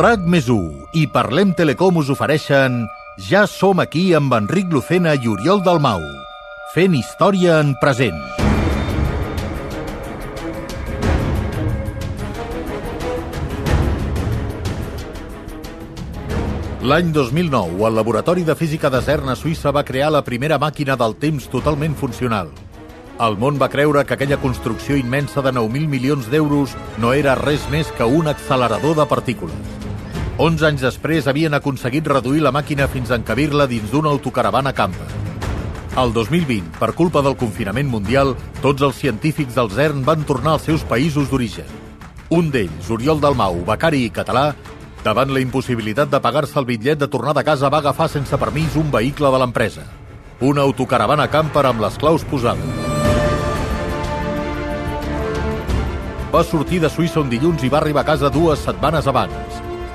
RAC més 1 i Parlem Telecom us ofereixen Ja som aquí amb Enric Lucena i Oriol Dalmau. Fent història en present. L'any 2009, el Laboratori de Física de CERN a Suïssa va crear la primera màquina del temps totalment funcional. El món va creure que aquella construcció immensa de 9.000 milions d'euros no era res més que un accelerador de partícules. 11 anys després havien aconseguit reduir la màquina fins a encabir-la dins d'una autocaravana camper. El 2020, per culpa del confinament mundial, tots els científics del CERN van tornar als seus països d'origen. Un d'ells, Oriol Dalmau, becari i català, davant la impossibilitat de pagar-se el bitllet de tornada a casa va agafar sense permís un vehicle de l'empresa. Una autocaravana camper amb les claus posades. Va sortir de Suïssa un dilluns i va arribar a casa dues setmanes abans.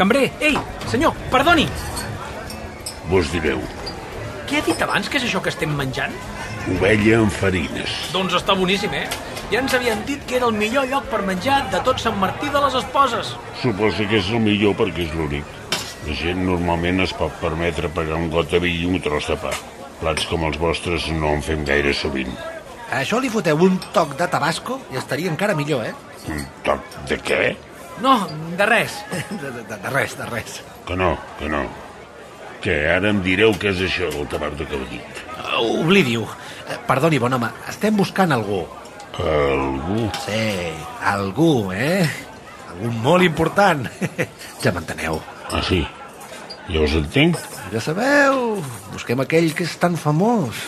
Cambrer, ei, senyor, perdoni. Vos direu, Què ha dit abans que és això que estem menjant? ovella amb farines. Doncs està boníssim, eh? Ja ens havien dit que era el millor lloc per menjar de tot Sant Martí de les Esposes. Suposo que és el millor perquè és l'únic. La gent normalment es pot permetre pagar un got de vi i un tros de pa. Plats com els vostres no en fem gaire sovint. A això li foteu un toc de tabasco i estaria encara millor, eh? Un toc de què? No, de res. De, de, de res, de res. Que no, que no. Que ara em direu què és això del tabac heu dit. Uh, Oblidi-ho. Eh, Perdoni, bon home, estem buscant algú. Algú? Sí, algú, eh? Algú molt important. ja m'enteneu. Ah, sí? Ja us entenc? Ja sabeu, busquem aquell que és tan famós.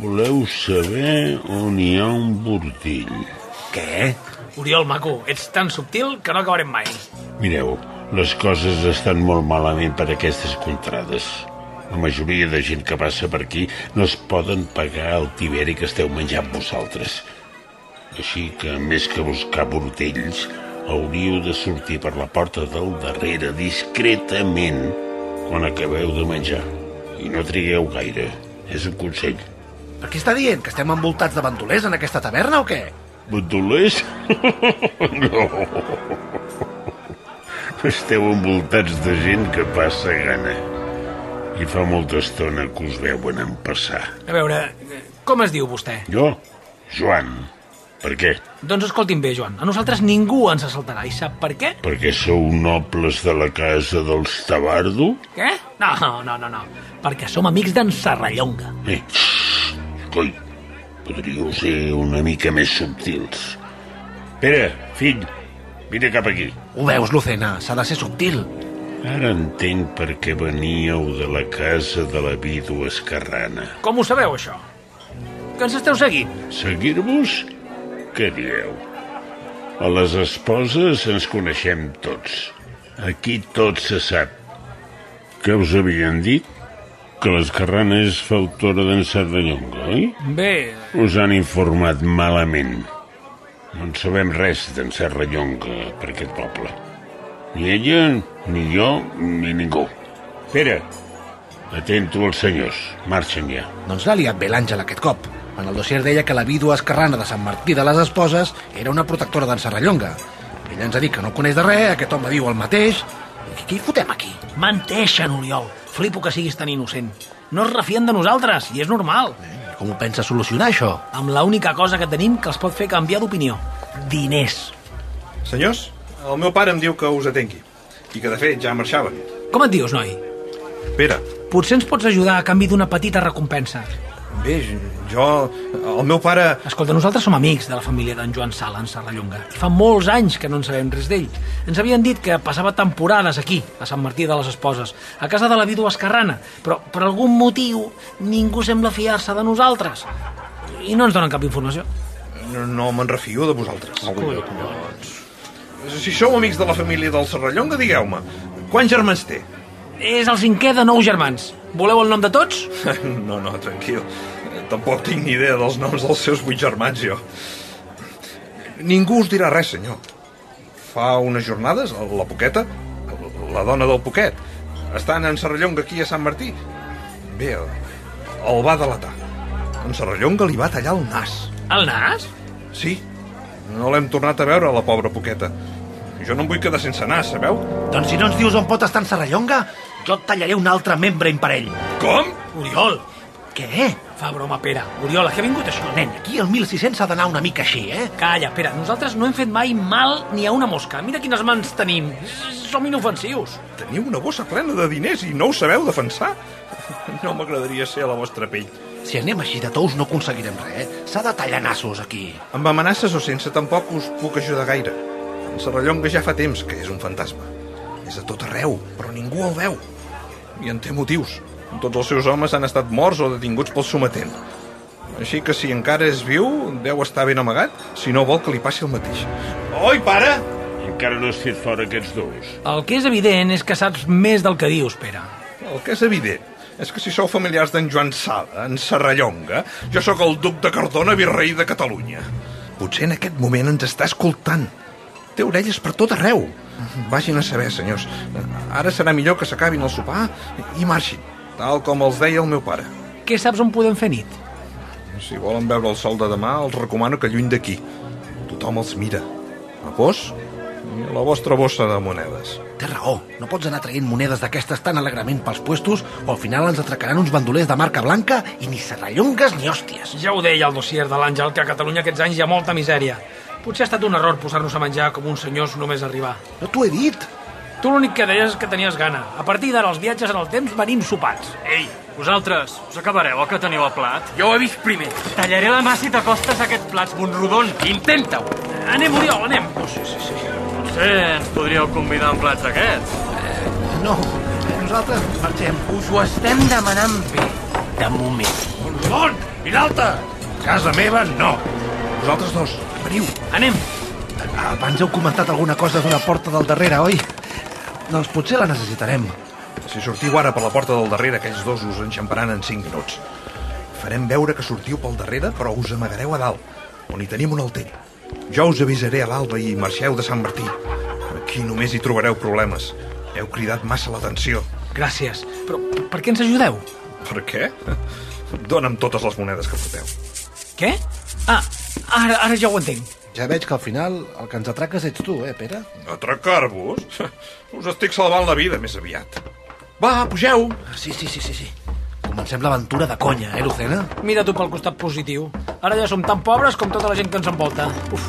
Voleu saber on hi ha un bordill. Què? Oriol, maco, ets tan subtil que no acabarem mai. Mireu, les coses estan molt malament per aquestes contrades. La majoria de gent que passa per aquí no es poden pagar el tiberi que esteu menjant vosaltres. Així que, més que buscar bordells, hauríeu de sortir per la porta del darrere discretament quan acabeu de menjar. I no trigueu gaire. És un consell. Per què està dient? Que estem envoltats de bandolers en aquesta taverna o què? Bandolers? no. Esteu envoltats de gent que passa gana. I fa molta estona que us veuen en passar. A veure, com es diu vostè? Jo? Joan. Per què? Doncs escolti'm bé, Joan, a nosaltres ningú ens assaltarà. I sap per què? Perquè sou nobles de la casa dels Tabardo? Què? No, no, no, no. Perquè som amics d'en Serrallonga. Eh, xxxt, coi, podríeu ser una mica més subtils. Pere, fill, vine cap aquí. Ho veus, Lucena? S'ha de ser subtil. Ara entenc per què veníeu de la casa de la vídua Escarrana. Com ho sabeu, això? Que ens esteu seguint? Seguir-vos? Què dieu? A les esposes ens coneixem tots. Aquí tot se sap. Què us havien dit? Que l'Escarrana és fautora d'en Cerdanyonga, oi? Bé, Us han informat malament. No en sabem res d'en Serrallonga per aquest poble. Ni ella, ni jo, ni ningú. Pere, atento als senyors. Marxen ja. Doncs l'ha liat bé l'Àngel aquest cop. En el dossier deia que la vídua escarrana de Sant Martí de les Esposes era una protectora d'en Serrallonga. Ella ens ha dit que no coneix de res, aquest home diu el mateix. Què hi fotem aquí? menteixen, Oriol. Flipo que siguis tan innocent. No es refien de nosaltres, i és normal. I com ho pensa solucionar, això? Amb la única cosa que tenim que els pot fer canviar d'opinió. Diners. Senyors, el meu pare em diu que us atengui i que, de fet, ja marxava. Com et dius, noi? Pere, Potser ens pots ajudar a canvi d'una petita recompensa. Bé, jo... El meu pare... Escolta, nosaltres som amics de la família d'en Joan Sala, en Serrallonga, i fa molts anys que no en sabem res d'ell. Ens havien dit que passava temporades aquí, a Sant Martí de les Esposes, a casa de la vídua Escarrana, però per algun motiu ningú sembla fiar-se de nosaltres. I no ens donen cap informació. No, no me'n refio de vosaltres. Doncs... Si sou amics de la família del Serrallonga, digueu-me, quants germans té? És el cinquè de nou germans. Voleu el nom de tots? No, no, tranquil. Tampoc tinc ni idea dels noms dels seus vuit germans, jo. Ningú us dirà res, senyor. Fa unes jornades, la Poqueta, la dona del Poquet, estan en Serrallonga aquí a Sant Martí. Bé, el va delatar. En Serrallonga li va tallar el nas. El nas? Sí, no l'hem tornat a veure, la pobra Poqueta. Jo no em vull quedar sense nas, sabeu? Doncs si no ens dius on pot estar en Serrallonga, jo et tallaré un altre membre imparell. Com? Oriol! Què? Fa broma, Pere. Oriol, a què ha vingut això? Nen, aquí el 1600 s'ha d'anar una mica així, eh? Calla, Pere, nosaltres no hem fet mai mal ni a una mosca. Mira quines mans tenim. Som inofensius. Teniu una bossa plena de diners i no ho sabeu defensar? No m'agradaria ser a la vostra pell. Si anem així de tous no aconseguirem res, eh? S'ha de tallar nassos aquí. Amb amenaces o sense tampoc us puc ajudar gaire. En Serrallonga ja fa temps que és un fantasma. És a tot arreu, però ningú el veu. I en té motius. Tots els seus homes han estat morts o detinguts pel sometent. Així que si encara és viu, deu estar ben amagat, si no vol que li passi el mateix. Oi, pare! Encara no has fet fora aquests dos. El que és evident és que saps més del que dius, Pere. El que és evident és que si sou familiars d'en Joan Sala, en Serrallonga, jo sóc el duc de Cardona, virrei de Catalunya. Potser en aquest moment ens està escoltant. Té orelles per tot arreu. Vagin a saber, senyors. Ara serà millor que s'acabin el sopar i marxin, tal com els deia el meu pare. Què saps on podem fer nit? Si volen veure el sol de demà, els recomano que lluny d'aquí. Tothom els mira. A vos i a la vostra bossa de monedes. Té raó, no pots anar traient monedes d'aquestes tan alegrament pels puestos o al final ens atracaran uns bandolers de marca blanca i ni serrallongues ni hòsties. Ja ho deia el dossier de l'Àngel, que a Catalunya aquests anys hi ha molta misèria. Potser ha estat un error posar-nos a menjar com uns senyors només arribar. No t'ho he dit. Tu l'únic que deies és que tenies gana. A partir d'ara, els viatges en el temps venim sopats. Ei, vosaltres, us acabareu el que teniu al plat? Jo ho he vist primer. Tallaré la mà si t'acostes a aquest plat, Montrodon. Intenta-ho. Anem, Oriol, anem. Oh, sí, sí, sí. Potser ens podríeu convidar en plats d'aquests. No, nosaltres marxem. Us ho estem demanant bé, de moment. Don, Vinalta! Casa meva, no. Vosaltres dos, veniu. Anem. Abans heu comentat alguna cosa d'una porta del darrere, oi? Doncs potser la necessitarem. Si sortiu ara per la porta del darrere, aquells dos us enxamparan en 5 minuts. Farem veure que sortiu pel darrere, però us amagareu a dalt, on hi tenim un altell. Jo us avisaré a l'alba i marxeu de Sant Martí. Aquí només hi trobareu problemes. Heu cridat massa l'atenció. Gràcies. Però per què ens ajudeu? Per què? Dóna'm totes les monedes que porteu. Què? Ah, ara, ara ja ho entenc. Ja veig que al final el que ens atraques ets tu, eh, Pere? Atracar-vos? Us estic salvant la vida més aviat. Va, pugeu! Sí, sí, sí, sí, sí. Comencem l'aventura de conya, eh, Lucena? Mira tu pel costat positiu. Ara ja som tan pobres com tota la gent que ens envolta. Uf,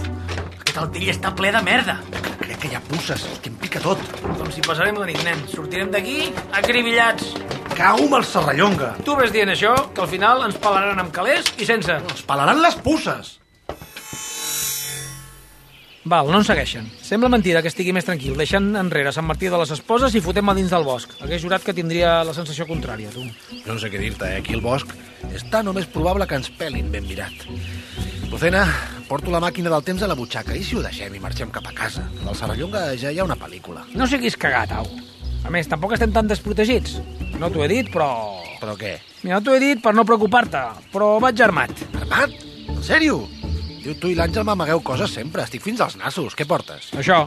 aquest altell està ple de merda. Crec que hi ha pusses, que em pica tot. Com si passarem la nit, nen. Sortirem d'aquí acribillats. Cau amb el serrallonga. Tu ves dient això, que al final ens pelaran amb calés i sense. Ens pelaran les pusses. Val, no ens segueixen. Sembla mentida que estigui més tranquil, deixant enrere Sant Martí de les Esposes i fotem a dins del bosc. Hagués jurat que tindria la sensació contrària, tu. Jo no sé què dir-te, eh? Aquí al bosc està només probable que ens pelin ben mirat. Lucena, porto la màquina del temps a la butxaca i si ho deixem i marxem cap a casa? Del Serrallonga ja hi ha una pel·lícula. No siguis cagat, au. A més, tampoc estem tan desprotegits. No t'ho he dit, però... Però què? Mira, no t'ho he dit per no preocupar-te, però vaig armat. Armat? En sèrio? Diu, tu i l'Àngel m'amagueu coses sempre. Estic fins als nassos. Què portes? Això,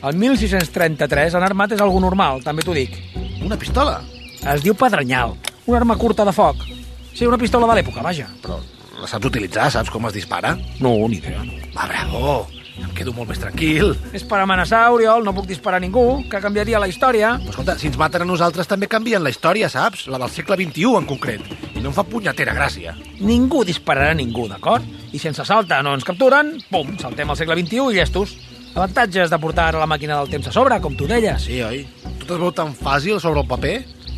el 1633 en armat és algo normal, també t'ho dic. Una pistola? Es diu pedrenyal, una arma curta de foc. Sí, una pistola de l'època, vaja. Però la saps utilitzar? Saps com es dispara? No, ni idea. Va, bravo! Em quedo molt més tranquil. És per amenaçar, Oriol, no puc disparar a ningú, que canviaria la història. Però escolta, si ens maten a nosaltres també canvien la història, saps? La del segle XXI, en concret. I no em fa punyetera gràcia. Ningú dispararà a ningú, d'acord? I si ens assalta no ens capturen, pum, saltem al segle XXI i llestos. Avantatges de portar ara la màquina del temps a sobre, com tu deies. Sí, oi? Tot es veu tan fàcil sobre el paper?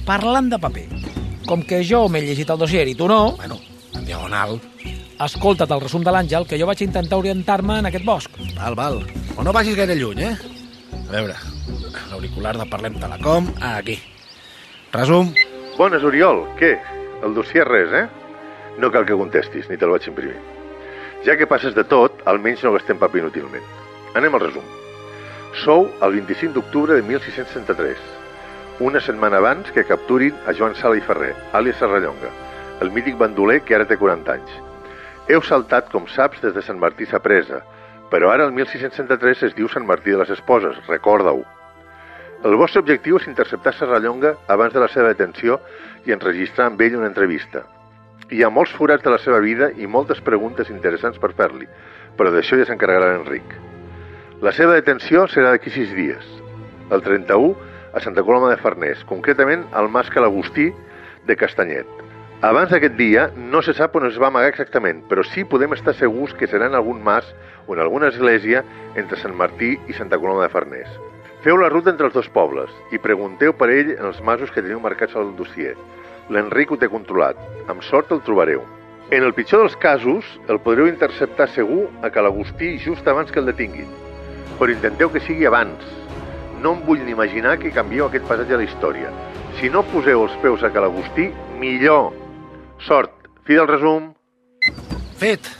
Parlant de paper, com que jo m'he llegit el dossier i tu no, Bueno, en diagonal. Escolta't el resum de l'Àngel, que jo vaig intentar orientar-me en aquest bosc. Val, val. Però no vagis gaire lluny, eh? A veure, l'auricular de Parlem Telecom, aquí. Resum. Bones, Oriol. Què? El dossier res, eh? No cal que contestis, ni te'l vaig imprimir. Ja que passes de tot, almenys no gastem paper inútilment. Anem al resum. Sou el 25 d'octubre de 1663, una setmana abans que capturin a Joan Sala i Ferrer, àlies Serrallonga, el mític bandoler que ara té 40 anys. Heu saltat, com saps, des de Sant Martí Sapresa, però ara el 1663 es diu Sant Martí de les Esposes, recorda-ho. El vostre objectiu és interceptar Serrallonga abans de la seva detenció i enregistrar amb ell una entrevista. Hi ha molts forats de la seva vida i moltes preguntes interessants per fer-li, però d'això ja s'encarregarà l'Enric. La seva detenció serà d'aquí sis dies. El 31 a Santa Coloma de Farners, concretament al Mas Calagustí de Castanyet. Abans d'aquest dia no se sap on es va amagar exactament, però sí podem estar segurs que serà en algun mas o en alguna església entre Sant Martí i Santa Coloma de Farners. Feu la ruta entre els dos pobles i pregunteu per ell en els masos que teniu marcats al dossier. L'Enric ho té controlat. Amb sort el trobareu. En el pitjor dels casos, el podreu interceptar segur a Calagustí just abans que el detinguin. Però intenteu que sigui abans. No em vull ni imaginar que canvieu aquest passatge a la història. Si no poseu els peus a Calagustí, millor. Sort. Fi del resum. Fet.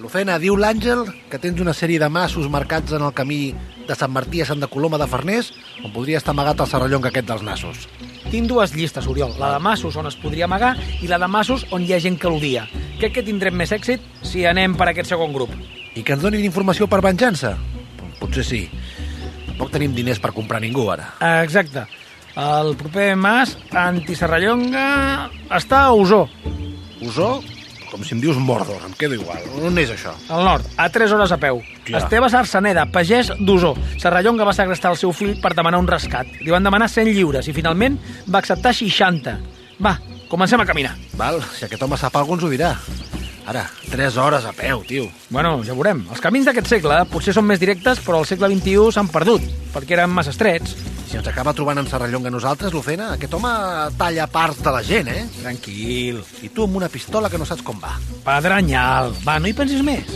Lucena, diu l'Àngel que tens una sèrie de massos marcats en el camí de Sant Martí a Santa Coloma de Farners on podria estar amagat el serrallonga aquest dels nassos. Tinc dues llistes, Oriol. La de massos on es podria amagar i la de massos on hi ha gent que l'odia. Crec que tindrem més èxit si anem per aquest segon grup. I que ens donin informació per venjança? Potser sí. Tampoc tenim diners per comprar ningú, ara. Exacte. El proper mas, antiserrallonga, està a Osó, Usó? Com si em dius Mordor, em quedo igual. On és això? al nord, a 3 hores a peu. Ja. Esteve Sarsaneda, pagès d'Osó. Serrallonga va segrestar el seu fill per demanar un rescat. Li van demanar 100 lliures i finalment va acceptar 60. Va, comencem a caminar. Val, si aquest home sap alguna ens ho dirà. Ara, 3 hores a peu, tio. Bueno, ja veurem. Els camins d'aquest segle potser són més directes, però al segle XXI s'han perdut, perquè eren massa estrets. Si ens acaba trobant en Serrallonga nosaltres, Lucena, aquest home talla parts de la gent, eh? Tranquil. I tu amb una pistola que no saps com va. Pedrenyal. Va, no hi pensis més.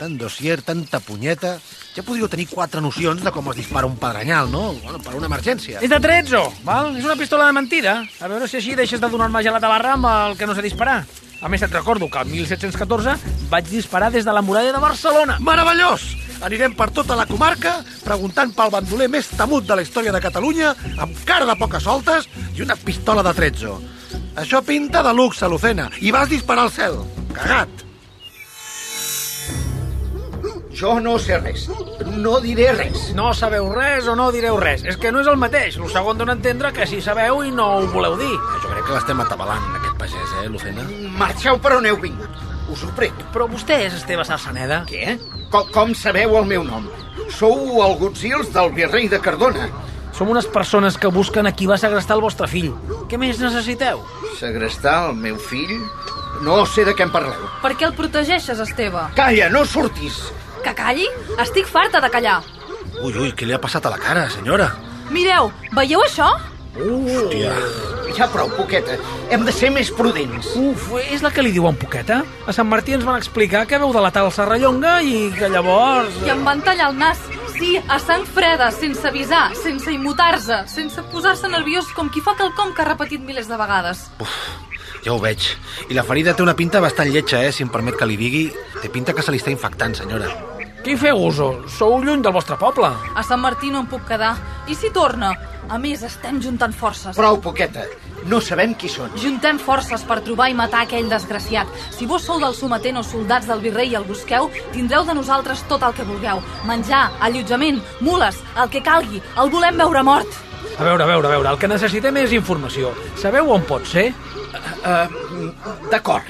Tant dossier, tanta punyeta... Ja podríeu tenir quatre nocions de com es dispara un pedrenyal, no? Bueno, per una emergència. És de trezzo, val? És una pistola de mentida. A veure si així deixes de donar-me gelat a barra amb el que no sé disparar. A més, et recordo que el 1714 vaig disparar des de la muralla de Barcelona. Meravellós! Anirem per tota la comarca preguntant pel bandoler més temut de la història de Catalunya amb cara de poques soltes i una pistola de trezzo. Això pinta de luxe, Lucena, i vas disparar al cel. Cagat! Jo no sé res. No diré res. No sabeu res o no direu res. És que no és el mateix. El segon dona a entendre que sí sabeu i no ho voleu dir. Jo crec que l'estem atabalant, aquest pagès, eh, Lucena? Marxeu per on heu vingut. Us ho prego. Però vostè és Esteve Sarsaneda? Què? Com, com sabeu el meu nom? Sou algutzils del virrei de Cardona. Som unes persones que busquen a qui va segrestar el vostre fill. Què més necessiteu? Segrestar el meu fill? No sé de què em parleu. Per què el protegeixes, Esteve? Calla, no surtis. Que calli? Estic farta de callar. Ui, ui, què li ha passat a la cara, senyora? Mireu, veieu això? Hòstia. Ja prou, Poqueta. Hem de ser més prudents. Uf, és la que li diuen poqueta? A Sant Martí ens van explicar que veu delatar el Serrallonga i que llavors... I em van tallar el nas. Sí, a sang freda, sense avisar, sense immutar-se, sense posar-se nerviós com qui fa quelcom que ha repetit milers de vegades. Ja ho veig. I la ferida té una pinta bastant lletja, eh, si em permet que li digui. Té pinta que se li està infectant, senyora. Qui feu uso? Sou lluny del vostre poble. A Sant Martí no em puc quedar. I si torna? A més, estem juntant forces. Prou, Poqueta. No sabem qui són. Juntem forces per trobar i matar aquell desgraciat. Si vos sou dels sometent o soldats del virrei i el busqueu, tindreu de nosaltres tot el que vulgueu. Menjar, allotjament, mules, el que calgui. El volem veure mort. A veure, a veure, a veure, el que necessitem és informació. Sabeu on pot ser? Uh, D'acord.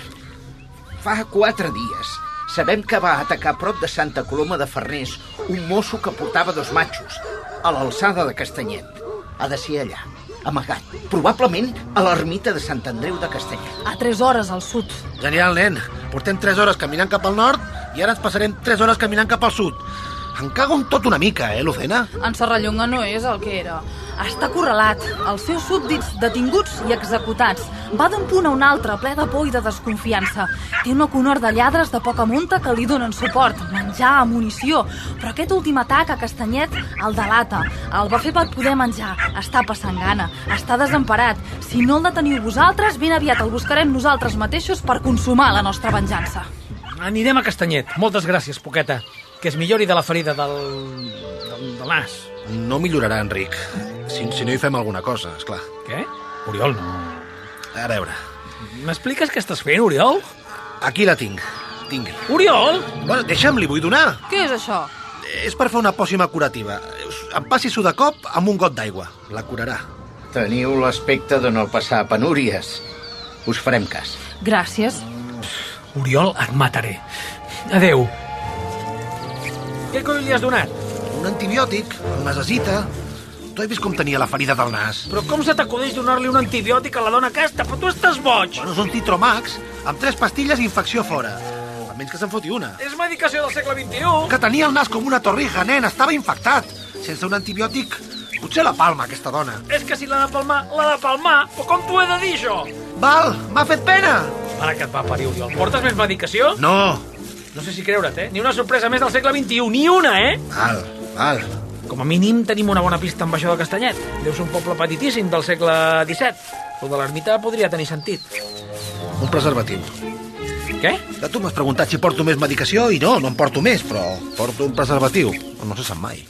Fa quatre dies sabem que va atacar prop de Santa Coloma de Farners un mosso que portava dos matxos, a l'alçada de Castanyet. Ha de ser allà, amagat, probablement a l'ermita de Sant Andreu de Castanyet. A tres hores al sud. Genial, nen. Portem 3 hores caminant cap al nord i ara ens passarem 3 hores caminant cap al sud. Em cago en tot una mica, eh, Lucena? En Serrallonga no és el que era. Està correlat, els seus súbdits detinguts i executats. Va d'un punt a un altre, ple de por i de desconfiança. Té una conor de lladres de poca munta que li donen suport, menjar, munició. Però aquest últim atac a Castanyet el delata. El va fer per poder menjar. Està passant gana, està desemparat. Si no el deteniu vosaltres, ben aviat el buscarem nosaltres mateixos per consumar la nostra venjança. Anirem a Castanyet. Moltes gràcies, Poqueta. Que es millori de la ferida del... del, del nas. No millorarà, Enric. Si, si no hi fem alguna cosa, és clar. Què? Oriol, no. A veure, M'expliques què estàs fent, Oriol? aquí la tinc. Tingui. Oriol! Bueno, deixa'm, li vull donar. Què és això? És per fer una pòcima curativa. Em passi-s'ho de cop amb un got d'aigua. La curarà. Teniu l'aspecte de no passar penúries. Us farem cas. Gràcies. Oriol, et mataré. Adeu. Què coi li has donat? Un antibiòtic, el necessita. Tu has vist com tenia la ferida del nas? Però com se t'acudeix donar-li un antibiòtic a la dona aquesta? Però tu estàs boig! Bueno, és un Titromax, amb tres pastilles i infecció fora. A menys que se'n foti una. És medicació del segle XXI. Que tenia el nas com una torrija, nen, estava infectat. Sense un antibiòtic, potser la palma, aquesta dona. És que si l'ha de palmar, l'ha de palmar. Però com t'ho he de dir, això? Val, m'ha fet pena. Ara que et va parir, Oriol. Portes més medicació? No. No sé si creure't, eh? Ni una sorpresa més del segle XXI. Ni una, eh? Val, val. Com a mínim tenim una bona pista amb això de Castanyet. Deu ser un poble petitíssim del segle XVII. El de l'ermita podria tenir sentit. Un preservatiu. Què? Que tu m'has preguntat si porto més medicació i no, no en porto més, però porto un preservatiu. No se sap mai.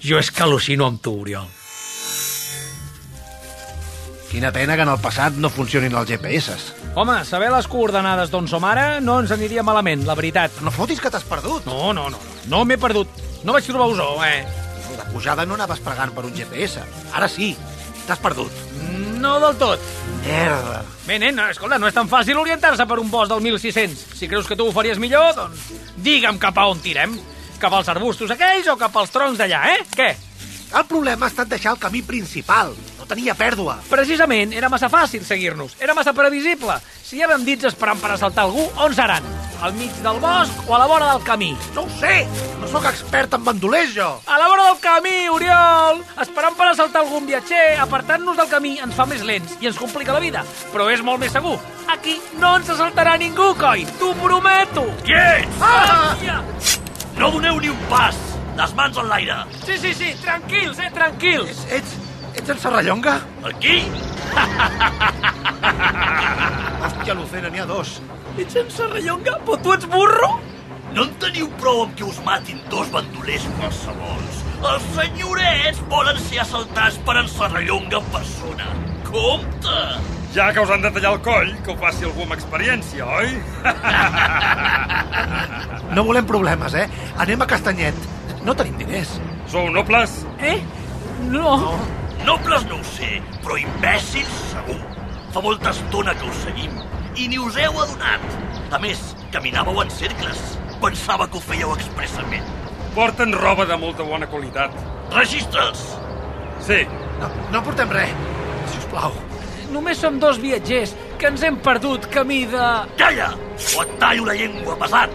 Jo és que al·lucino amb tu, Oriol. Quina pena que en el passat no funcionin els GPS. Home, saber les coordenades d'on som ara no ens aniria malament, la veritat. No fotis que t'has perdut. No, no, no. No m'he perdut. No vaig trobar usó, eh? De pujada no anaves pregant per un GPS. Ara sí, t'has perdut. No del tot. Merda. Bé, nen, escolta, no és tan fàcil orientar-se per un bosc del 1600. Si creus que tu ho faries millor, doncs digue'm cap a on tirem. Cap als arbustos aquells o cap als troncs d'allà, eh? Què? El problema ha estat deixar el camí principal. Tenia pèrdua. Precisament, era massa fàcil seguir-nos. Era massa previsible. Si hi ha bandits esperant per assaltar algú, on seran? Al mig del bosc o a la vora del camí? No ho sé. No sóc expert en bandolers, jo. A la vora del camí, Oriol! Esperant per assaltar algun viatger, apartant-nos del camí ens fa més lents i ens complica la vida. Però és molt més segur. Aquí no ens assaltarà ningú, coi! T'ho prometo! Quiets! Ah! Ja. No doneu ni un pas! Les mans en l'aire! Sí, sí, sí, tranquils, eh, tranquils! Ets, ets en Serrallonga? Aquí? Hòstia, Lucena, n'hi ha dos. Ets en Serrallonga? Però tu ets burro? No en teniu prou amb que us matin dos bandolers qualsevols. Els senyorets volen ser assaltats per en Serrallonga en persona. Compte! Ja que us han de tallar el coll, que ho faci algú amb experiència, oi? No volem problemes, eh? Anem a Castanyet. No tenim diners. Sou nobles? Eh? No. no. Nobles no ho sé, però imbècils segur. Fa molta estona que us seguim i ni us heu adonat. A més, caminàveu en cercles. Pensava que ho fèieu expressament. Porten roba de molta bona qualitat. Registres! Sí. No, no portem res, si us plau. Només som dos viatgers que ens hem perdut camí de... Calla! O et tallo la llengua, pesat!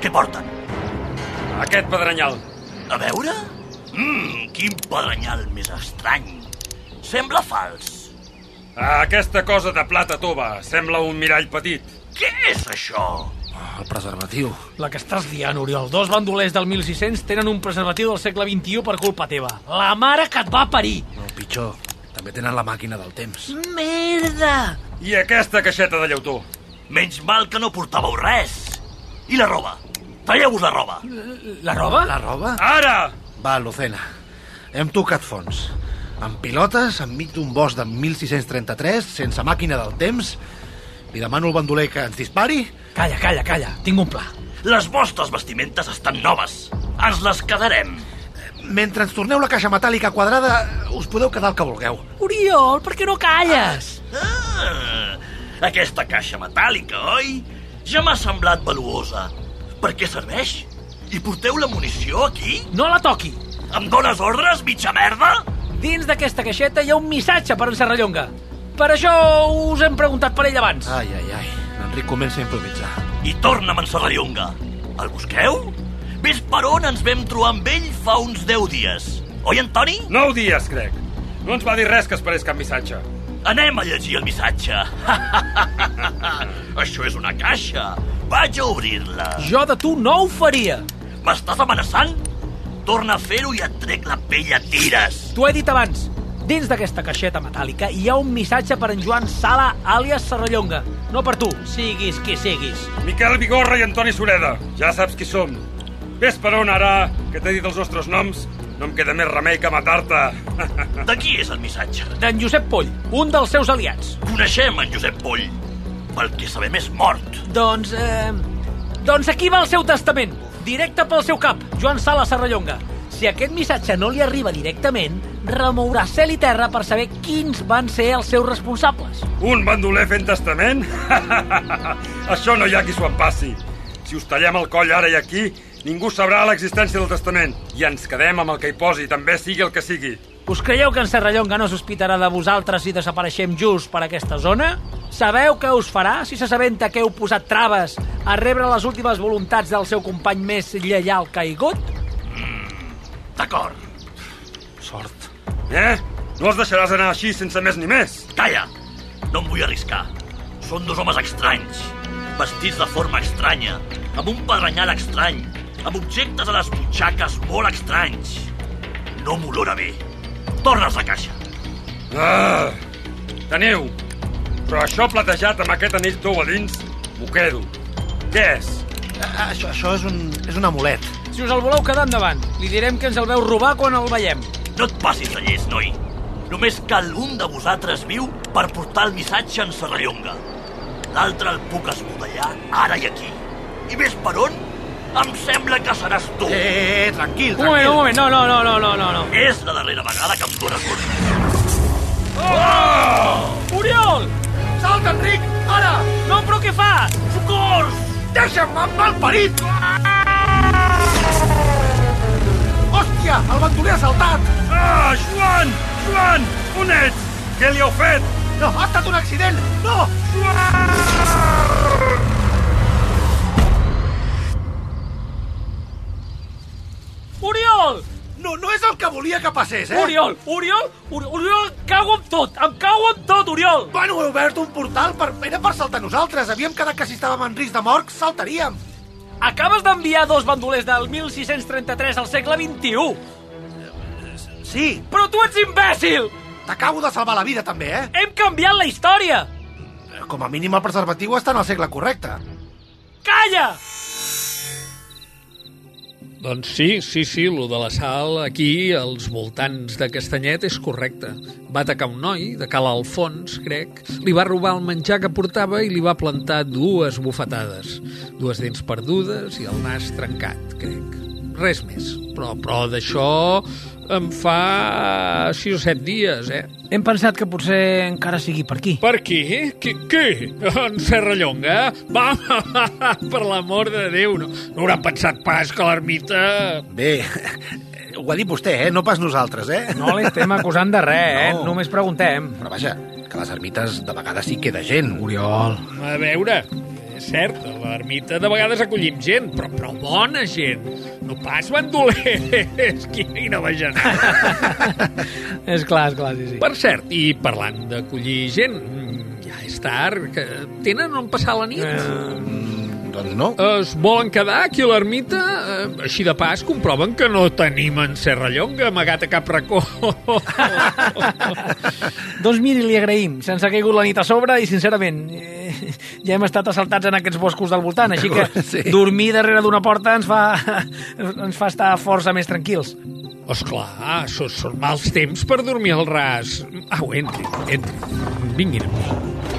Què porten? Aquest pedrenyal. A veure? Mmm, quin pedrenyal més estrany. Sembla fals. Aquesta cosa de plata tova sembla un mirall petit. Què és això? El preservatiu. La que estàs liant, Oriol. Dos bandolers del 1600 tenen un preservatiu del segle XXI per culpa teva. La mare que et va parir! No, pitjor. També tenen la màquina del temps. Merda! I aquesta caixeta de llautó? Menys mal que no portàveu res. I la roba? Traieu-vos la roba. La roba? La roba? Ara! Va, Lucena. Hem tocat fons. Amb pilotes, enmig d'un bosc de 1633, sense màquina del temps. Li demano al bandoler que ens dispari. Calla, calla, calla. Tinc un pla. Les vostres vestimentes estan noves. Ens les quedarem. Mentre ens torneu la caixa metàl·lica quadrada, us podeu quedar el que vulgueu. Oriol, per què no calles? Ah, aquesta caixa metàl·lica, oi? Ja m'ha semblat valuosa. Per què serveix? I porteu la munició aquí? No la toqui. Em dones ordres, mitja merda? Dins d'aquesta caixeta hi ha un missatge per en Serrallonga. Per això us hem preguntat per ell abans. Ai, ai, ai. L'Enric comença a improvisar. I torna'm en Serrallonga. El busqueu? Ves per on ens vam trobar amb ell fa uns 10 dies. Oi, Antoni? Nou dies, crec. No ens va dir res que esperés cap missatge. Anem a llegir el missatge. Això és una caixa. Vaig a obrir-la. Jo de tu no ho faria. M'estàs amenaçant? Torna a fer-ho i et trec la pell a tires. T'ho he dit abans. Dins d'aquesta caixeta metàl·lica hi ha un missatge per en Joan Sala, àlies Serrallonga. No per tu, siguis qui siguis. Miquel Vigorra i Antoni Sureda. Ja saps qui som. Ves per on ara, que t'he dit els nostres noms. No em queda més remei que matar-te. De qui és el missatge? D'en Josep Poll, un dels seus aliats. Coneixem en Josep Poll. Pel que sabem és mort. Doncs, eh... Doncs aquí va el seu testament. Directe pel seu cap, Joan Sala Serrallonga. Si aquest missatge no li arriba directament, remourà cel i terra per saber quins van ser els seus responsables. Un bandoler fent testament? Això no hi ha qui s'ho empassi. Si us tallem el coll ara i aquí, ningú sabrà l'existència del testament. I ens quedem amb el que hi posi, també sigui el que sigui. Us creieu que en Serrallonga no sospitarà de vosaltres si desapareixem just per aquesta zona? Sabeu què us farà si s'assabenta que heu posat traves a rebre les últimes voluntats del seu company més lleial caigut? D'acord. Sort. Eh? No els deixaràs anar així sense més ni més. Calla! No em vull arriscar. Són dos homes estranys, vestits de forma estranya, amb un pedrenyal estrany, amb objectes a les butxaques molt estranys. No m'olora bé. Torna'ls a caixa. Ah, teniu. Però això platejat amb aquest anell tou a dins, m'ho quedo. Què és? Això, això és, un, és un amulet. Si us el voleu quedar endavant, li direm que ens el veu robar quan el veiem. No et passis de llest, noi. Només cal un de vosaltres viu per portar el missatge en Serrallonga. L'altre el puc esmodellar ara i aquí. I més per on? Em sembla que seràs tu. Eh, eh, tranquil, Un moment, un moment, no, no, no, no, no, no. no. És la darrera vegada que em dones compte. Oh! Oriol! Salta, Enric! Ara! No, però què fas? Socors! Deixa'm, mal parit! Hòstia, el bandoler ha saltat! Ah, Joan! Joan! On ets? Què li heu fet? No, ha estat un accident! No! Oriol! No, no és el que volia que passés, eh? Oriol, Oriol, Oriol, Oriol, cago amb tot, em cago amb tot, Oriol! Bueno, he obert un portal, per, era per saltar nosaltres. Havíem quedat que si estàvem en risc de mort, saltaríem. Acabes d'enviar dos bandolers del 1633 al segle XXI. Sí. Però tu ets imbècil! T'acabo de salvar la vida, també, eh? Hem canviat la història! Com a mínim el preservatiu està en el segle correcte. Calla! Doncs sí, sí, sí, lo de la sal aquí, als voltants de Castanyet, és correcte. Va atacar un noi, de Cal Alfons, crec, li va robar el menjar que portava i li va plantar dues bufetades. Dues dents perdudes i el nas trencat, crec. Res més. Però, però d'això em fa sis o set dies, eh? Hem pensat que potser encara sigui per aquí. Per aquí? Qui? qui? En Serrallonga? Va, per l'amor de Déu, no, no hauran pensat pas que l'ermita... Bé, ho ha dit vostè, eh? No pas nosaltres, eh? No l'estem acusant de res, eh? No. Només preguntem. Però vaja, que a les ermites de vegades sí queda gent, Oriol. A veure, és cert, a l'ermita de vegades acollim gent, però, però bona gent. No pas bandolers. Quina bajanada. és clar, és clar, sí, sí. Per cert, i parlant d'acollir gent, ja és tard, que tenen on passar la nit? Eh, doncs no. Es volen quedar aquí a l'ermita? Eh, així de pas comproven que no tenim en Serrallonga amagat a cap racó. doncs miri, li agraïm. Se'ns ha caigut la nit a sobre i, sincerament, eh, ja hem estat assaltats en aquests boscos del voltant, així que Sí. dormir darrere d'una porta ens fa, ens fa estar força més tranquils. Esclar, són, són mals temps per dormir al ras. Au, entri, entri. Vinguin amb mi.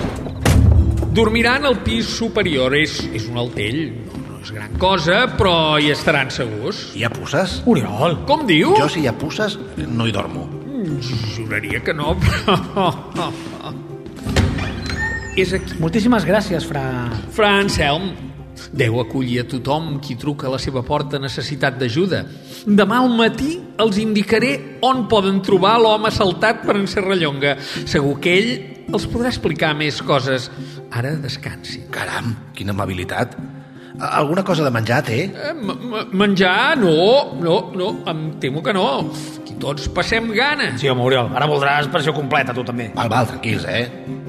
Dormiran al pis superior. És, és un altell. No, no és gran cosa, però hi estaran segurs. Hi ha pusses? Oriol! Com diu? Jo, si hi ha pusses, no hi dormo. Juraria que no, però... és aquí. Moltíssimes gràcies, fra... Fra Anselm, deu acollir a tothom qui truca a la seva porta necessitat d'ajuda. Demà al matí els indicaré on poden trobar l'home assaltat per en Serrallonga. Segur que ell els podrà explicar més coses. Ara descansi. Caram, quina amabilitat. Alguna cosa de menjar té? Eh, m- m- menjar? No, no, no, em temo que no. Tots passem gana. Sí, home, Oriol, ara voldràs versió completa, tu també. Val, val, tranquils, eh?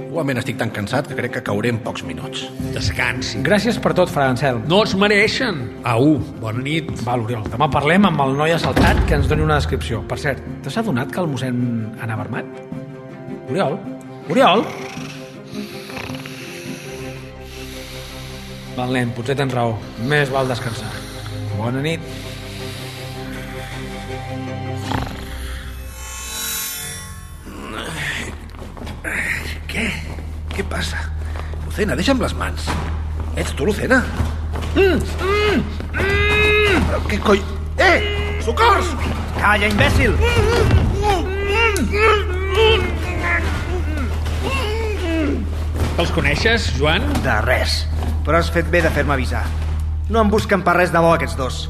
Igualment estic tan cansat que crec que cauré en pocs minuts. Descansi. Gràcies per tot, Fra Ansel. No es mereixen. Au, bona nit. Val, Oriol, demà parlem amb el noi assaltat que ens doni una descripció. Per cert, t'has adonat que el mossèn anava armat? Oriol? Oriol? Val, nen, potser tens raó. Més val descansar. Bona nit. Què? Què passa? Lucena, deixa'm les mans. Ets tu, Lucena? Mm, mm, mm. Però què coi... Eh! Socors! Calla, imbècil! Els coneixes, Joan? De res. Però has fet bé de fer-me avisar. No em busquen per res de bo, aquests dos.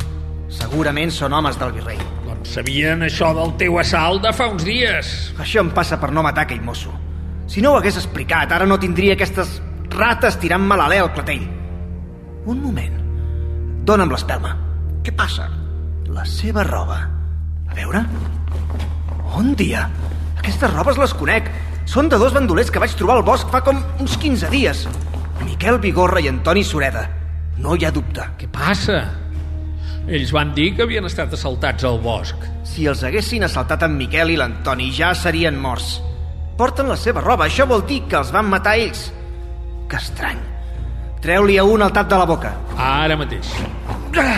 Segurament són homes del virrei. Doncs sabien això del teu assalt de fa uns dies. Això em passa per no matar aquell mosso. Si no ho hagués explicat, ara no tindria aquestes rates tirant-me l'alè al clatell. Un moment. Dóna'm l'espelma. Què passa? La seva roba. A veure... On dia? Aquestes robes les conec. Són de dos bandolers que vaig trobar al bosc fa com uns 15 dies. Miquel Vigorra i Antoni Sureda. No hi ha dubte. Què passa? Ells van dir que havien estat assaltats al bosc. Si els haguessin assaltat en Miquel i l'Antoni ja serien morts. Porten la seva roba, això vol dir que els van matar ells. Que estrany. Treu-li a un al tap de la boca. Ara mateix. Ah,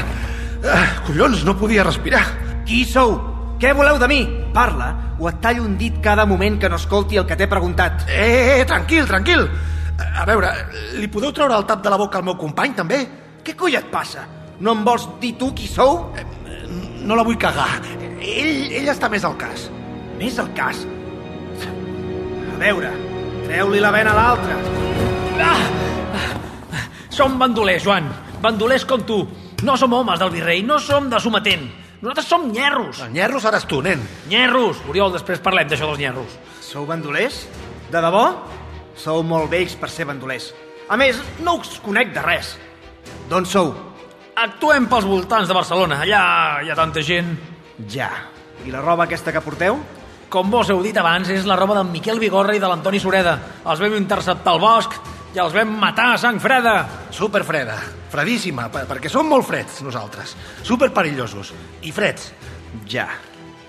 ah, collons, no podia respirar. Qui sou? Què voleu de mi? Parla, o et tallo un dit cada moment que no escolti el que t'he preguntat. Eh, eh, tranquil, tranquil. A veure, li podeu treure el tap de la boca al meu company, també? Què coi et passa? No em vols dir tu qui sou? Eh, no la vull cagar. Ell, ell està més al cas. Més al cas? A veure, treu-li la vena a l'altre. Ah! Som bandolers, Joan. Bandolers com tu. No som homes del virrei, no som de sometent. Nosaltres som nyerros. El nyerro seràs tu, nen. Nyerros. Oriol, després parlem d'això dels nyerros. Sou bandolers? De debò? Sou molt vells per ser bandolers. A més, no us conec de res. D'on sou? Actuem pels voltants de Barcelona. Allà hi ha tanta gent. Ja. I la roba aquesta que porteu? Com vos heu dit abans, és la roba d'en Miquel Vigorra i de l'Antoni Sureda. Els vam interceptar al bosc i els vam matar a sang freda. Superfreda. Fredíssima, per perquè som molt freds, nosaltres. Superperillosos. I freds. Ja.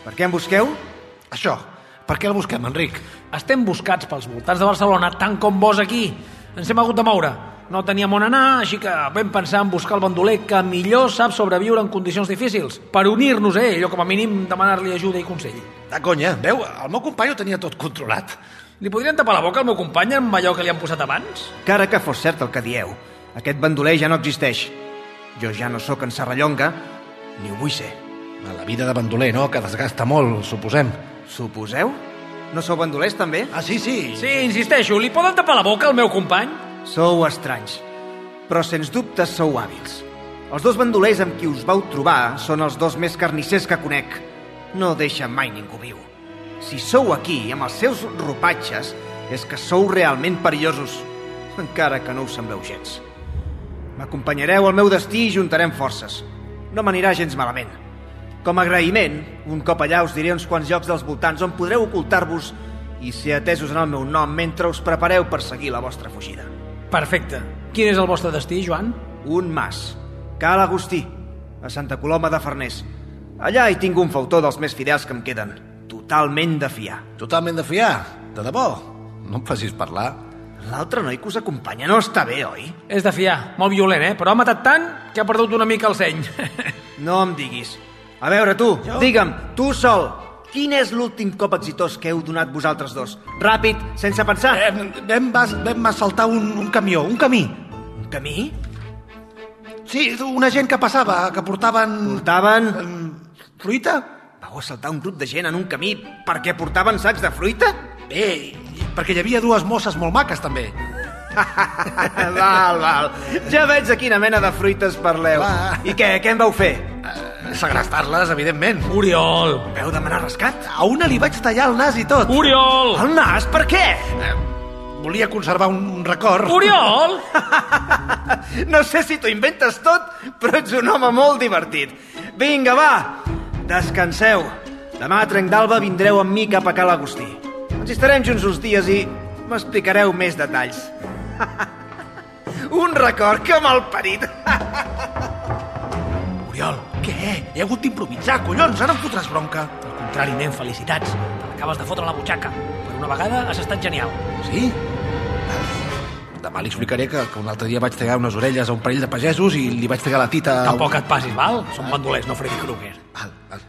Per què em busqueu? Això. Per què el busquem, Enric? Estem buscats pels voltants de Barcelona tant com vos aquí. Ens hem hagut de moure. No teníem on anar, així que vam pensar en buscar el bandoler que millor sap sobreviure en condicions difícils, per unir-nos a ell, o com a mínim demanar-li ajuda i consell. De conya, veu? El meu company ho tenia tot controlat. Li podrien tapar la boca al meu company amb allò que li han posat abans? Cara que fos cert el que dieu. Aquest bandoler ja no existeix. Jo ja no sóc en Serrallonga, ni ho vull ser. A la vida de bandoler, no?, que desgasta molt, suposem. Suposeu? No sou bandolers, també? Ah, sí, sí. Sí, insisteixo, li poden tapar la boca al meu company? Sou estranys, però sens dubte sou hàbils. Els dos bandolers amb qui us vau trobar són els dos més carnissers que conec. No deixen mai ningú viu. Si sou aquí amb els seus ropatges, és que sou realment perillosos, encara que no us sembleu gens. M'acompanyareu al meu destí i juntarem forces. No m'anirà gens malament. Com a agraïment, un cop allà us diré uns quants llocs dels voltants on podreu ocultar-vos i ser atesos en el meu nom mentre us prepareu per seguir la vostra fugida. Perfecte. Quin és el vostre destí, Joan? Un mas. Cal Agustí, a Santa Coloma de Farners. Allà hi tinc un fautor dels més fidels que em queden. Totalment de fiar. Totalment de fiar? De debò? No em facis parlar. L'altre noi que us acompanya no està bé, oi? És de fiar. Molt violent, eh? Però ha matat tant que ha perdut una mica el seny. no em diguis. A veure, tu, jo? digue'm, tu sol, quin és l'últim cop exitós que heu donat vosaltres dos? Ràpid, sense pensar. Eh, vam, vam assaltar un, un camió, un camí. Un camí? Sí, una gent que passava, que portaven... Portaven... Eh, fruita? Vau assaltar un grup de gent en un camí perquè portaven sacs de fruita? Bé, perquè hi havia dues mosses molt maques, també. val, val. Ja veig a quina mena de fruites parleu. Va. I què, què en vau fer? Uh, Segrestar-les, evidentment. Oriol! Veu demanar rescat? A una li vaig tallar el nas i tot. Oriol! El nas? Per què? Uh, volia conservar un, un record. Oriol! no sé si t'ho inventes tot, però ets un home molt divertit. Vinga, va, descanseu. Demà a Trenc d'Alba vindreu amb mi cap a Cal Agustí. Ens hi estarem junts uns dies i m'explicareu més detalls. Un record que mal parit. Oriol, què? He hagut d'improvisar, collons, ara em fotràs bronca. Al contrari, nen, felicitats. Te l'acabes de fotre a la butxaca. Per una vegada has estat genial. Sí? Demà li explicaré que, que un altre dia vaig tallar unes orelles a un parell de pagesos i li vaig tallar la tita... Tampoc et passis, val? Són bandolers, no Freddy Krueger. Val, val.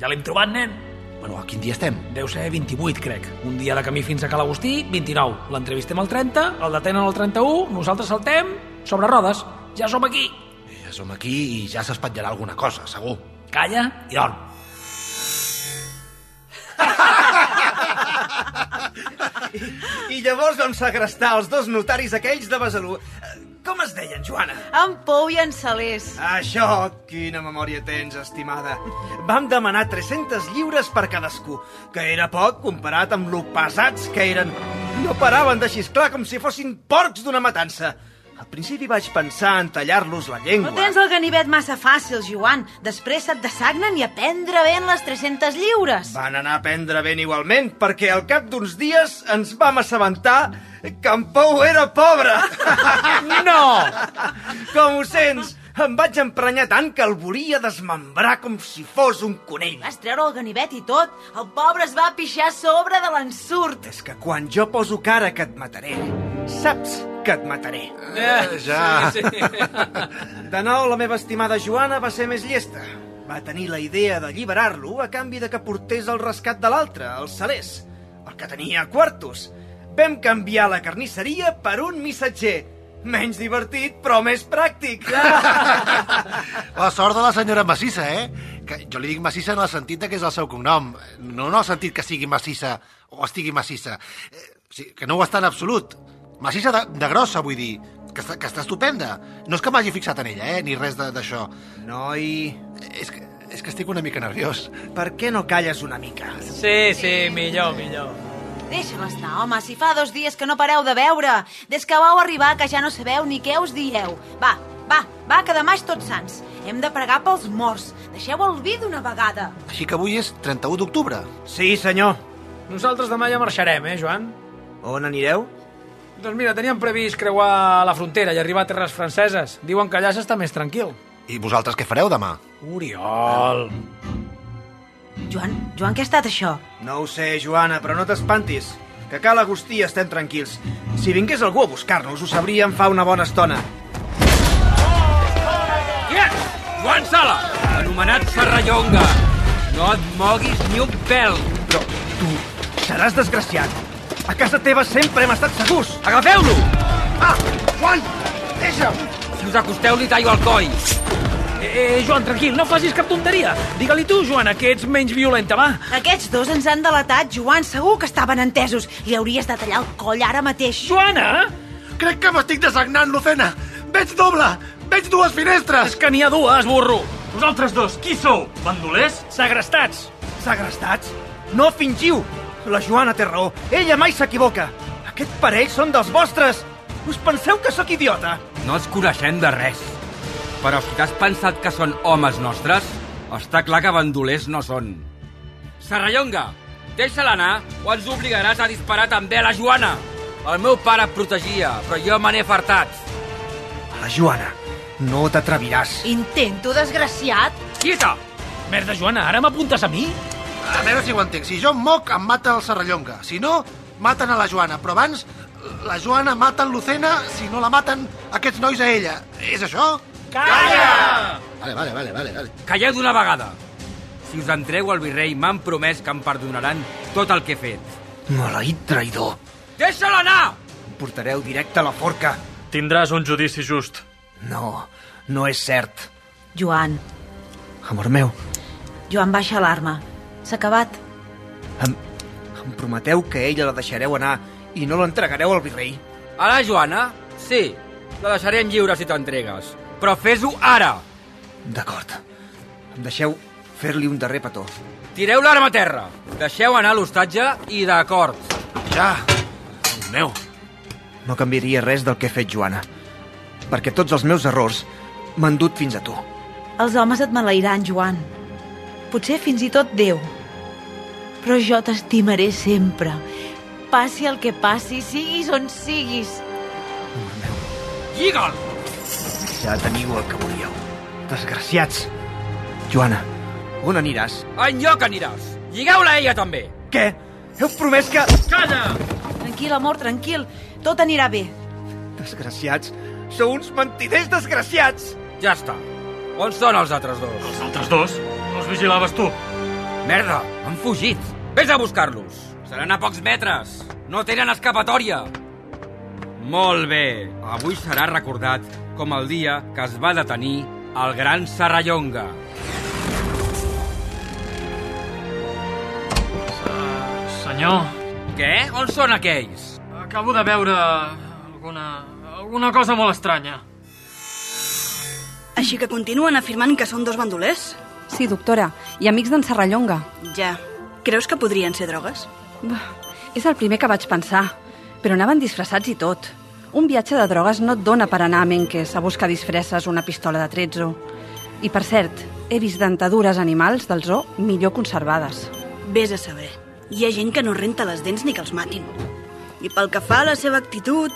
Ja l'hem trobat, nen. Bueno, a quin dia estem? Deu ser 28, crec. Un dia de camí fins a Cal Agustí, 29. L'entrevistem al 30, el detenen al 31, nosaltres saltem, sobre rodes. Ja som aquí. Ja som aquí i ja s'espatllarà alguna cosa, segur. Calla i dorm. I llavors vam segrestar els dos notaris aquells de Besalú. Com es deien, Joana? En Pou i en Salés. Això, quina memòria tens, estimada. Vam demanar 300 lliures per cadascú, que era poc comparat amb lo pesats que eren. No paraven de xisclar com si fossin porcs d'una matança. Al principi vaig pensar en tallar-los la llengua. No tens el ganivet massa fàcil, Joan. Després se't dessagnen i a prendre ben les 300 lliures. Van anar a prendre ben igualment, perquè al cap d'uns dies ens vam assabentar que en Pou era pobre. no! Com ho sents? Em vaig emprenyar tant que el volia desmembrar com si fos un conell. Vas treure el ganivet i tot. El pobre es va pixar a sobre de l'ensurt. És que quan jo poso cara que et mataré, saps que et mataré. Eh, ja. Sí, sí. De nou, la meva estimada Joana va ser més llesta. Va tenir la idea d'alliberar-lo a canvi de que portés el rescat de l'altre, el Salés, el que tenia quartos. Vam canviar la carnisseria per un missatger. Menys divertit, però més pràctic. La sort de la senyora Massissa, eh? Que jo li dic Massissa en el sentit de que és el seu cognom, no en el sentit que sigui massissa o estigui massissa. Eh, que no ho està en absolut. Massissa de, de grossa, vull dir, que està, que està estupenda. No és que m'hagi fixat en ella, eh? Ni res de- d'això. Noi... És que, és que estic una mica nerviós. Per què no calles una mica? Sí, sí, millor, millor. Deixa'm estar, home, si fa dos dies que no pareu de veure. Des que vau arribar que ja no sabeu ni què us dieu. Va, va, va, que demà és tots sants. Hem de pregar pels morts. Deixeu el vi d'una vegada. Així que avui és 31 d'octubre. Sí, senyor. Nosaltres demà ja marxarem, eh, Joan? On anireu? Doncs mira, teníem previst creuar la frontera i arribar a terres franceses. Diuen que allà s'està més tranquil. I vosaltres què fareu demà? Oriol... Joan, Joan, què ha estat això? No ho sé, Joana, però no t'espantis. Que a Cal Agustí estem tranquils. Si vingués algú a buscar-nos, ho sabríem fa una bona estona. Qui ets? Joan Sala, anomenat Serrallonga. No et moguis ni un pèl. Però tu seràs desgraciat. A casa teva sempre hem estat segurs. Agafeu-lo! Ah, Joan, deixa'm! Si us acosteu, li tallo el coll. Eh, eh, Joan, tranquil, no facis cap tonteria. Digue-li tu, Joana, que ets menys violenta, va. Aquests dos ens han delatat, Joan. Segur que estaven entesos. Li hauries de tallar el coll ara mateix. Joana! Crec que m'estic desagnant, Lucena. Veig doble! Veig dues finestres! És que n'hi ha dues, burro. Vosaltres dos, qui sou? Bandolers? Segrestats. Segrestats? No fingiu! La Joana té raó. Ella mai s'equivoca. Aquest parell són dels vostres. Us penseu que sóc idiota? No els coneixem de res. Però si t'has pensat que són homes nostres, està clar que bandolers no són. Serrallonga, deixa-la anar o ens obligaràs a disparar també a la Joana. El meu pare et protegia, però jo me n'he fartat. A la Joana, no t'atreviràs. Intento, desgraciat. Quieta! Merda, Joana, ara m'apuntes a mi? A veure si ho entenc. Si jo em moc, em mata el Serrallonga. Si no, maten a la Joana. Però abans, la Joana mata en Lucena si no la maten aquests nois a ella. És això? Calla! Vale, vale, vale, vale. vale. Calleu d'una vegada. Si us entrego al virrei, m'han promès que em perdonaran tot el que he fet. Maleït traïdor. Deixa-la anar! Em portareu directe a la forca. Tindràs un judici just. No, no és cert. Joan, Amor meu, Joan, baixa l'arma. S'ha acabat. em, em prometeu que ella la deixareu anar i no l'entregareu al virrei? A la Joana? Sí, la deixaré en lliure si t'entregues. Però fes-ho ara! D'acord. Em deixeu fer-li un darrer petó. Tireu l'arma a terra. Deixeu anar l'hostatge i d'acord. Ja, meu. No canviaria res del que he fet, Joana. Perquè tots els meus errors m'han dut fins a tu. Els homes et malairan, Joan. Potser fins i tot Déu. però jo t'estimaré sempre. Passi el que passi, siguis on siguis. Lliga'l! Ja teniu el que volíeu. Desgraciats. Joana, on aniràs? Enlloc aniràs! Lligueu-la ella també! Què? Heu promès que... Calla! Tranquil, amor, tranquil. Tot anirà bé. Desgraciats. Sou uns mentiders desgraciats. Ja està. On són els altres dos? Els altres dos? Els vigilaves tu. Merda, han fugit. Vés a buscar-los. Seran a pocs metres. No tenen escapatòria. Molt bé. Avui serà recordat com el dia que es va detenir el gran Serrallonga. Senyor, Què? On són aquells? acabo de veure alguna... alguna cosa molt estranya. Així que continuen afirmant que són dos bandolers? Sí, doctora, i amics d'en Serrallonga. Ja. Creus que podrien ser drogues? Bah, és el primer que vaig pensar, però anaven disfressats i tot. Un viatge de drogues no et dona per anar a Menques a buscar disfresses una pistola de trezzo. I, per cert, he vist dentadures animals del zoo millor conservades. Vés a saber. Hi ha gent que no renta les dents ni que els matin. I pel que fa a la seva actitud,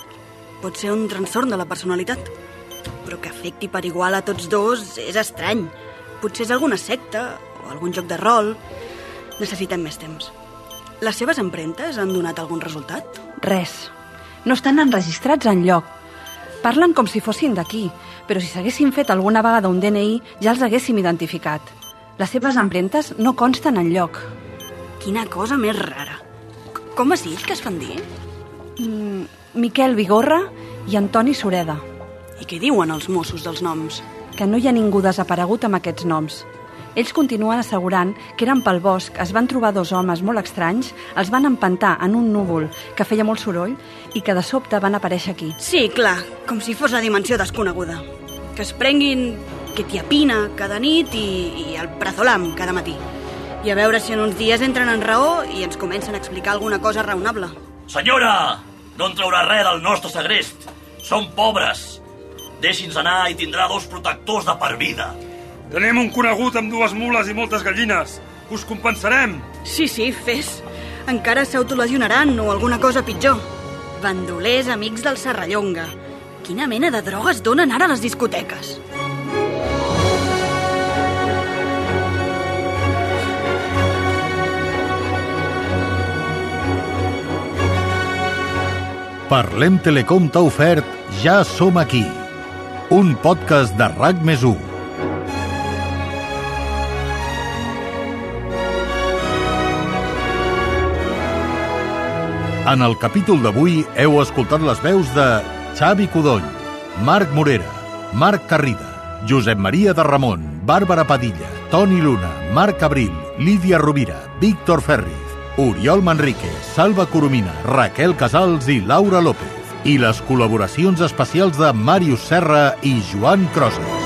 pot ser un trastorn de la personalitat. Però que afecti per igual a tots dos és estrany. Potser és alguna secta o algun joc de rol. Necessitem més temps. Les seves empremtes han donat algun resultat? Res. No estan enregistrats en lloc. Parlen com si fossin d'aquí, però si s'haguessin fet alguna vegada un DNI ja els haguéssim identificat. Les seves empremtes no consten en lloc. Quina cosa més rara. Com has dit que es fan dir? Mm, Miquel Vigorra i Antoni Sureda. I què diuen els Mossos dels noms? Que no hi ha ningú desaparegut amb aquests noms. Ells continuen assegurant que eren pel bosc, es van trobar dos homes molt estranys, els van empantar en un núvol que feia molt soroll i que de sobte van aparèixer aquí. Sí, clar, com si fos la dimensió desconeguda. Que es prenguin quetiapina cada nit i, i el prazolam cada matí. I a veure si en uns dies entren en raó i ens comencen a explicar alguna cosa raonable. Senyora, no en traurà res del nostre segrest. Som pobres. Deixi'ns anar i tindrà dos protectors de per vida. Tenim un conegut amb dues mules i moltes gallines. Us compensarem. Sí, sí, fes. Encara s'autolesionaran o alguna cosa pitjor. Bandolers amics del Serrallonga. Quina mena de drogues donen ara a les discoteques? Parlem Telecom t'ha ofert Ja som aquí, un podcast de RAC més 1. En el capítol d'avui heu escoltat les veus de Xavi Codony, Marc Morera, Marc Carrida, Josep Maria de Ramon, Bàrbara Padilla, Toni Luna, Marc Abril, Lídia Rovira, Víctor Ferriz, Oriol Manrique, Salva Coromina, Raquel Casals i Laura López. I les col·laboracions especials de Màrius Serra i Joan Crosses.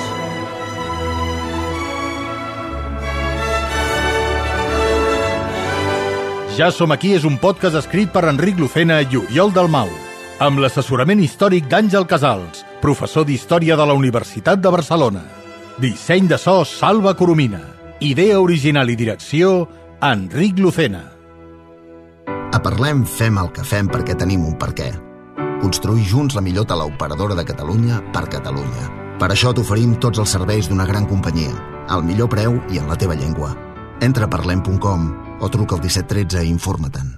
Ja som aquí és un podcast escrit per Enric Lucena i Oriol Dalmau, amb l'assessorament històric d'Àngel Casals, professor d'Història de la Universitat de Barcelona. Disseny de so Salva Coromina. Idea original i direcció Enric Lucena. A Parlem fem el que fem perquè tenim un per què. Construir junts la millor teleoperadora de Catalunya per Catalunya. Per això t'oferim tots els serveis d'una gran companyia, al millor preu i en la teva llengua. Entra a parlem.com o truca al 1713 i informa-te'n.